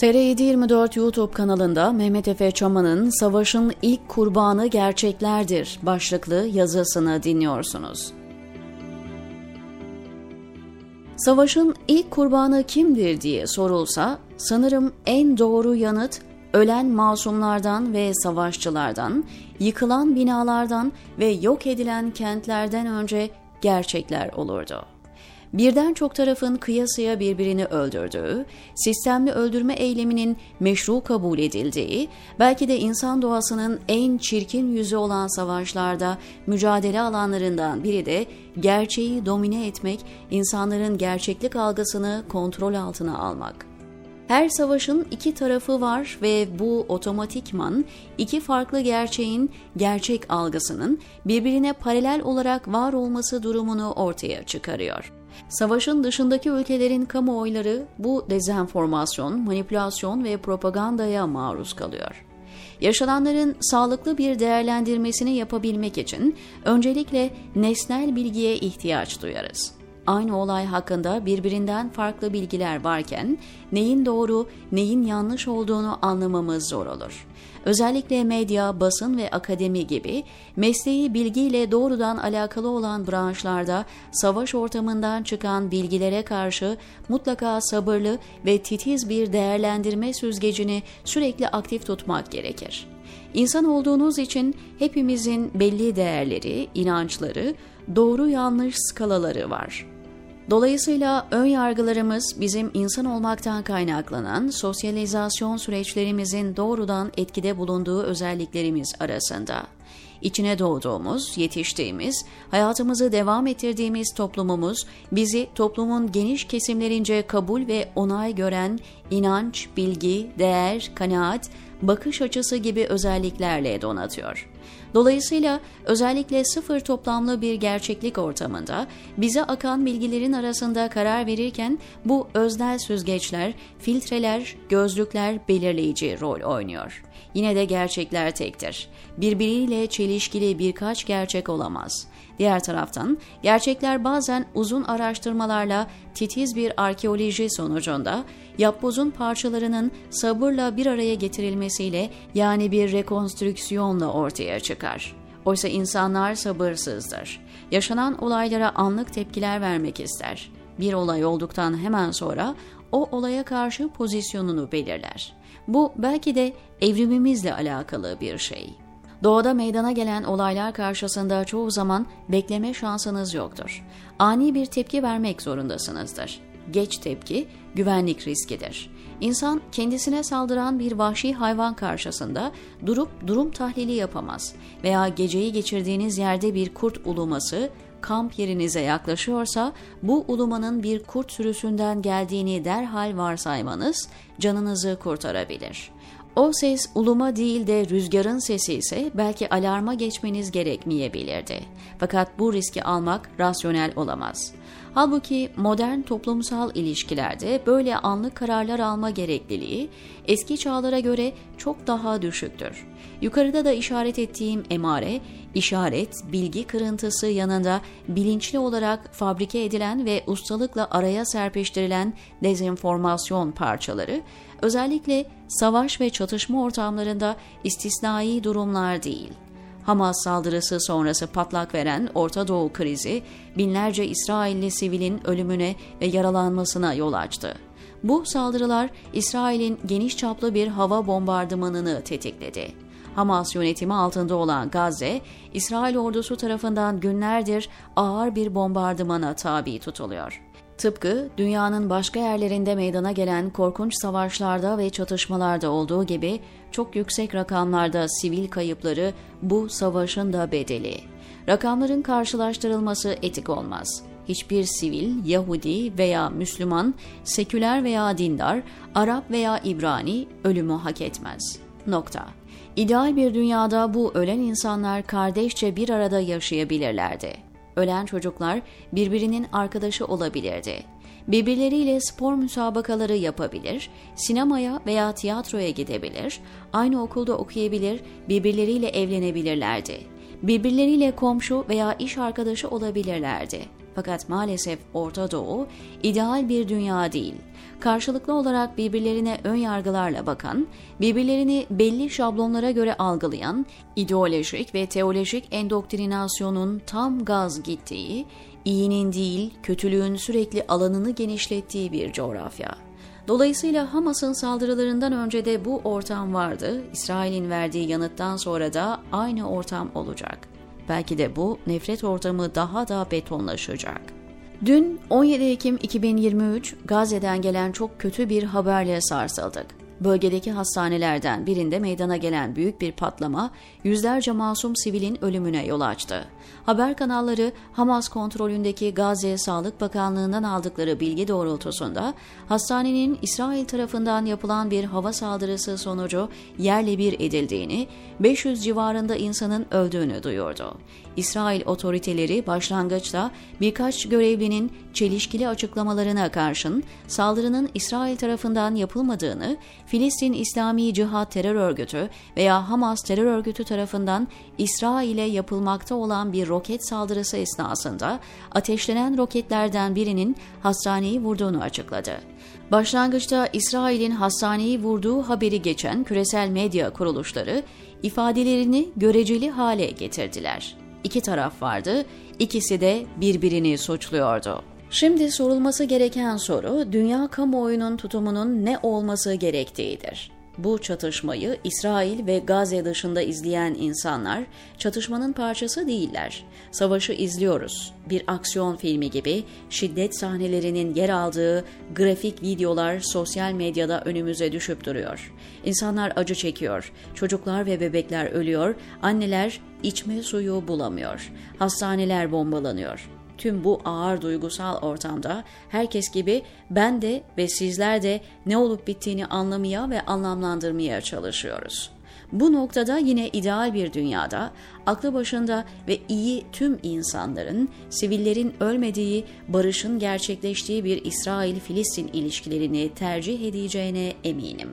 TR724 YouTube kanalında Mehmet Efe Çaman'ın Savaşın İlk Kurbanı Gerçeklerdir başlıklı yazısını dinliyorsunuz. Savaşın ilk kurbanı kimdir diye sorulsa sanırım en doğru yanıt ölen masumlardan ve savaşçılardan, yıkılan binalardan ve yok edilen kentlerden önce gerçekler olurdu birden çok tarafın kıyasıya birbirini öldürdüğü, sistemli öldürme eyleminin meşru kabul edildiği, belki de insan doğasının en çirkin yüzü olan savaşlarda mücadele alanlarından biri de gerçeği domine etmek, insanların gerçeklik algısını kontrol altına almak. Her savaşın iki tarafı var ve bu otomatikman iki farklı gerçeğin gerçek algısının birbirine paralel olarak var olması durumunu ortaya çıkarıyor. Savaşın dışındaki ülkelerin kamuoyları bu dezenformasyon, manipülasyon ve propagandaya maruz kalıyor. Yaşananların sağlıklı bir değerlendirmesini yapabilmek için öncelikle nesnel bilgiye ihtiyaç duyarız aynı olay hakkında birbirinden farklı bilgiler varken neyin doğru, neyin yanlış olduğunu anlamamız zor olur. Özellikle medya, basın ve akademi gibi mesleği bilgiyle doğrudan alakalı olan branşlarda savaş ortamından çıkan bilgilere karşı mutlaka sabırlı ve titiz bir değerlendirme süzgecini sürekli aktif tutmak gerekir. İnsan olduğunuz için hepimizin belli değerleri, inançları, doğru yanlış skalaları var. Dolayısıyla ön yargılarımız bizim insan olmaktan kaynaklanan sosyalizasyon süreçlerimizin doğrudan etkide bulunduğu özelliklerimiz arasında. İçine doğduğumuz, yetiştiğimiz, hayatımızı devam ettirdiğimiz toplumumuz bizi toplumun geniş kesimlerince kabul ve onay gören inanç, bilgi, değer, kanaat, bakış açısı gibi özelliklerle donatıyor. Dolayısıyla özellikle sıfır toplamlı bir gerçeklik ortamında bize akan bilgilerin arasında karar verirken bu öznel süzgeçler, filtreler, gözlükler belirleyici rol oynuyor. Yine de gerçekler tektir. Birbiriyle çelişkili birkaç gerçek olamaz. Diğer taraftan gerçekler bazen uzun araştırmalarla titiz bir arkeoloji sonucunda yapbozun parçalarının sabırla bir araya getirilmesiyle yani bir rekonstrüksiyonla ortaya çıkar. Oysa insanlar sabırsızdır. Yaşanan olaylara anlık tepkiler vermek ister. Bir olay olduktan hemen sonra o olaya karşı pozisyonunu belirler. Bu belki de evrimimizle alakalı bir şey. Doğada meydana gelen olaylar karşısında çoğu zaman bekleme şansınız yoktur. Ani bir tepki vermek zorundasınızdır. Geç tepki güvenlik riskidir. İnsan kendisine saldıran bir vahşi hayvan karşısında durup durum tahlili yapamaz veya geceyi geçirdiğiniz yerde bir kurt uluması kamp yerinize yaklaşıyorsa bu ulumanın bir kurt sürüsünden geldiğini derhal varsaymanız canınızı kurtarabilir. O ses uluma değil de rüzgarın sesi ise belki alarma geçmeniz gerekmeyebilirdi. Fakat bu riski almak rasyonel olamaz. Halbuki modern toplumsal ilişkilerde böyle anlık kararlar alma gerekliliği eski çağlara göre çok daha düşüktür. Yukarıda da işaret ettiğim emare, işaret, bilgi kırıntısı yanında bilinçli olarak fabrike edilen ve ustalıkla araya serpiştirilen dezenformasyon parçaları, özellikle savaş ve çatışma ortamlarında istisnai durumlar değil. Hamas saldırısı sonrası patlak veren Orta Doğu krizi binlerce İsrailli sivilin ölümüne ve yaralanmasına yol açtı. Bu saldırılar İsrail'in geniş çaplı bir hava bombardımanını tetikledi. Hamas yönetimi altında olan Gazze, İsrail ordusu tarafından günlerdir ağır bir bombardımana tabi tutuluyor. Tıpkı dünyanın başka yerlerinde meydana gelen korkunç savaşlarda ve çatışmalarda olduğu gibi çok yüksek rakamlarda sivil kayıpları bu savaşın da bedeli. Rakamların karşılaştırılması etik olmaz. Hiçbir sivil, Yahudi veya Müslüman, seküler veya dindar, Arap veya İbrani ölümü hak etmez. Nokta. İdeal bir dünyada bu ölen insanlar kardeşçe bir arada yaşayabilirlerdi ölen çocuklar birbirinin arkadaşı olabilirdi. Birbirleriyle spor müsabakaları yapabilir, sinemaya veya tiyatroya gidebilir, aynı okulda okuyabilir, birbirleriyle evlenebilirlerdi. Birbirleriyle komşu veya iş arkadaşı olabilirlerdi. Fakat maalesef Orta Doğu ideal bir dünya değil. Karşılıklı olarak birbirlerine ön yargılarla bakan, birbirlerini belli şablonlara göre algılayan, ideolojik ve teolojik endoktrinasyonun tam gaz gittiği, iyinin değil kötülüğün sürekli alanını genişlettiği bir coğrafya. Dolayısıyla Hamas'ın saldırılarından önce de bu ortam vardı. İsrail'in verdiği yanıttan sonra da aynı ortam olacak. Belki de bu nefret ortamı daha da betonlaşacak. Dün 17 Ekim 2023 Gazze'den gelen çok kötü bir haberle sarsıldık. Bölgedeki hastanelerden birinde meydana gelen büyük bir patlama yüzlerce masum sivilin ölümüne yol açtı. Haber kanalları Hamas kontrolündeki Gazze Sağlık Bakanlığı'ndan aldıkları bilgi doğrultusunda hastanenin İsrail tarafından yapılan bir hava saldırısı sonucu yerle bir edildiğini, 500 civarında insanın öldüğünü duyurdu. İsrail otoriteleri başlangıçta birkaç görevlinin çelişkili açıklamalarına karşın saldırının İsrail tarafından yapılmadığını, Filistin İslami Cihat Terör Örgütü veya Hamas terör örgütü tarafından İsrail'e yapılmakta olan bir roket saldırısı esnasında ateşlenen roketlerden birinin hastaneyi vurduğunu açıkladı. Başlangıçta İsrail'in hastaneyi vurduğu haberi geçen küresel medya kuruluşları ifadelerini göreceli hale getirdiler. İki taraf vardı, ikisi de birbirini suçluyordu. Şimdi sorulması gereken soru dünya kamuoyunun tutumunun ne olması gerektiğidir. Bu çatışmayı İsrail ve Gazze dışında izleyen insanlar çatışmanın parçası değiller. Savaşı izliyoruz. Bir aksiyon filmi gibi şiddet sahnelerinin yer aldığı grafik videolar sosyal medyada önümüze düşüp duruyor. İnsanlar acı çekiyor. Çocuklar ve bebekler ölüyor. Anneler içme suyu bulamıyor. Hastaneler bombalanıyor tüm bu ağır duygusal ortamda herkes gibi ben de ve sizler de ne olup bittiğini anlamaya ve anlamlandırmaya çalışıyoruz. Bu noktada yine ideal bir dünyada aklı başında ve iyi tüm insanların, sivillerin ölmediği, barışın gerçekleştiği bir İsrail-Filistin ilişkilerini tercih edeceğine eminim.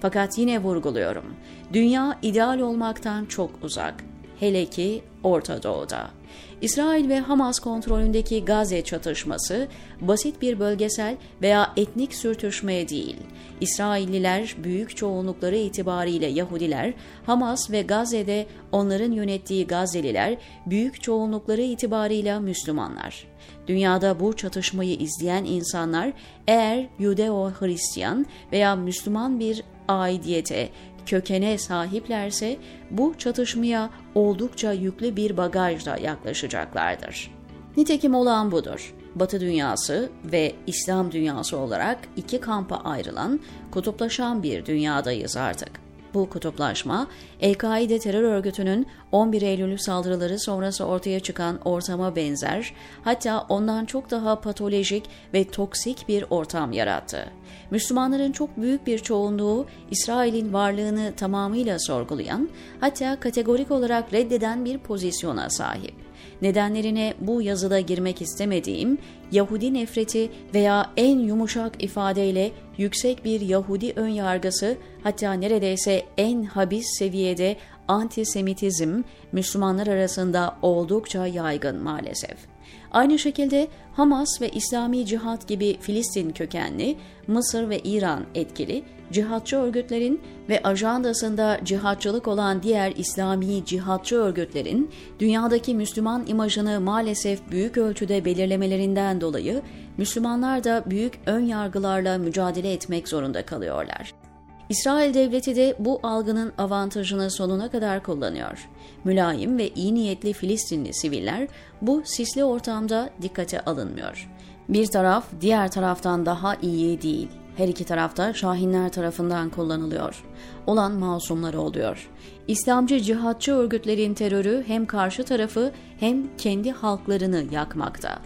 Fakat yine vurguluyorum. Dünya ideal olmaktan çok uzak. Hele ki Orta Doğu'da. İsrail ve Hamas kontrolündeki Gazze çatışması basit bir bölgesel veya etnik sürtüşmeye değil. İsrailliler büyük çoğunlukları itibariyle Yahudiler, Hamas ve Gazze'de onların yönettiği Gazze'liler büyük çoğunlukları itibariyle Müslümanlar. Dünyada bu çatışmayı izleyen insanlar eğer Yudeo-Hristiyan veya Müslüman bir aidiyete, kökene sahiplerse bu çatışmaya oldukça yüklü bir bagajla yaklaşacaklardır. Nitekim olan budur. Batı dünyası ve İslam dünyası olarak iki kampa ayrılan, kutuplaşan bir dünyadayız artık. Bu kutuplaşma, El-Kaide terör örgütünün 11 Eylül saldırıları sonrası ortaya çıkan ortama benzer, hatta ondan çok daha patolojik ve toksik bir ortam yarattı. Müslümanların çok büyük bir çoğunluğu İsrail'in varlığını tamamıyla sorgulayan, hatta kategorik olarak reddeden bir pozisyona sahip. Nedenlerine bu yazıda girmek istemediğim Yahudi nefreti veya en yumuşak ifadeyle yüksek bir Yahudi önyargısı hatta neredeyse en habis seviyede antisemitizm Müslümanlar arasında oldukça yaygın maalesef. Aynı şekilde Hamas ve İslami Cihat gibi Filistin kökenli, Mısır ve İran etkili cihatçı örgütlerin ve ajandasında cihatçılık olan diğer İslami cihatçı örgütlerin dünyadaki Müslüman imajını maalesef büyük ölçüde belirlemelerinden dolayı Müslümanlar da büyük ön yargılarla mücadele etmek zorunda kalıyorlar. İsrail devleti de bu algının avantajını sonuna kadar kullanıyor. Mülayim ve iyi niyetli Filistinli siviller bu sisli ortamda dikkate alınmıyor. Bir taraf diğer taraftan daha iyi değil. Her iki tarafta Şahinler tarafından kullanılıyor. Olan masumları oluyor. İslamcı cihatçı örgütlerin terörü hem karşı tarafı hem kendi halklarını yakmakta.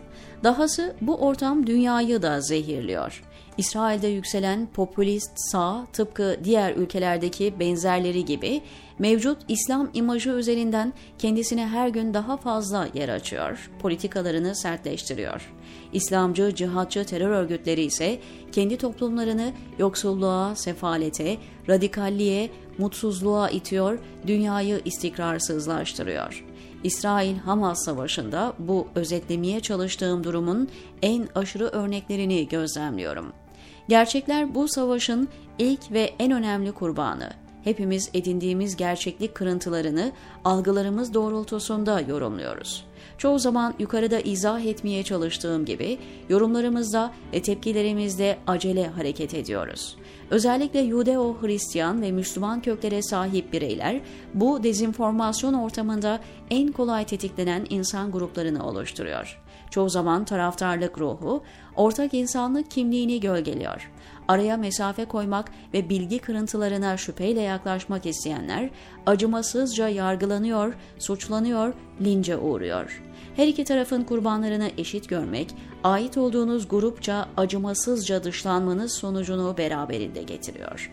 Dahası bu ortam dünyayı da zehirliyor. İsrail'de yükselen popülist sağ tıpkı diğer ülkelerdeki benzerleri gibi mevcut İslam imajı üzerinden kendisine her gün daha fazla yer açıyor, politikalarını sertleştiriyor. İslamcı, cihatçı terör örgütleri ise kendi toplumlarını yoksulluğa, sefalete, radikalliğe, mutsuzluğa itiyor, dünyayı istikrarsızlaştırıyor. İsrail-Hamas savaşında bu özetlemeye çalıştığım durumun en aşırı örneklerini gözlemliyorum. Gerçekler bu savaşın ilk ve en önemli kurbanı. Hepimiz edindiğimiz gerçeklik kırıntılarını algılarımız doğrultusunda yorumluyoruz. Çoğu zaman yukarıda izah etmeye çalıştığım gibi yorumlarımızda ve tepkilerimizde acele hareket ediyoruz. Özellikle Yudeo-Hristiyan ve Müslüman köklere sahip bireyler bu dezinformasyon ortamında en kolay tetiklenen insan gruplarını oluşturuyor. Çoğu zaman taraftarlık ruhu, ortak insanlık kimliğini gölgeliyor. Araya mesafe koymak ve bilgi kırıntılarına şüpheyle yaklaşmak isteyenler acımasızca yargılanıyor, suçlanıyor, lince uğruyor. Her iki tarafın kurbanlarını eşit görmek, ait olduğunuz grupça acımasızca dışlanmanız sonucunu beraberinde getiriyor.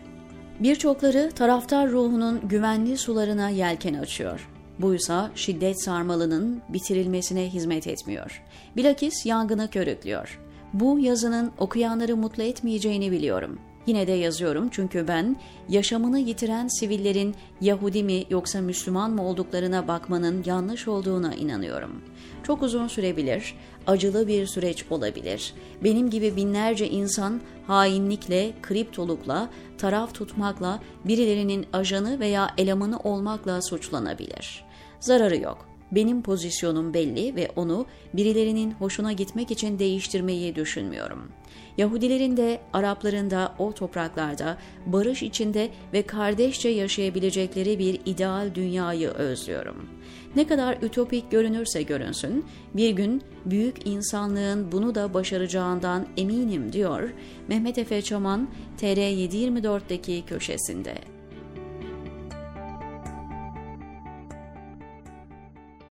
Birçokları taraftar ruhunun güvenli sularına yelken açıyor. Buysa şiddet sarmalının bitirilmesine hizmet etmiyor. Bilakis yangını körüklüyor. Bu yazının okuyanları mutlu etmeyeceğini biliyorum. Yine de yazıyorum çünkü ben yaşamını yitiren sivillerin Yahudi mi yoksa Müslüman mı olduklarına bakmanın yanlış olduğuna inanıyorum. Çok uzun sürebilir, acılı bir süreç olabilir. Benim gibi binlerce insan hainlikle, kriptolukla, taraf tutmakla, birilerinin ajanı veya elemanı olmakla suçlanabilir. Zararı yok. Benim pozisyonum belli ve onu birilerinin hoşuna gitmek için değiştirmeyi düşünmüyorum. Yahudilerin de Arapların da o topraklarda barış içinde ve kardeşçe yaşayabilecekleri bir ideal dünyayı özlüyorum. Ne kadar ütopik görünürse görünsün, bir gün büyük insanlığın bunu da başaracağından eminim diyor Mehmet Efe Çaman TR724'deki köşesinde.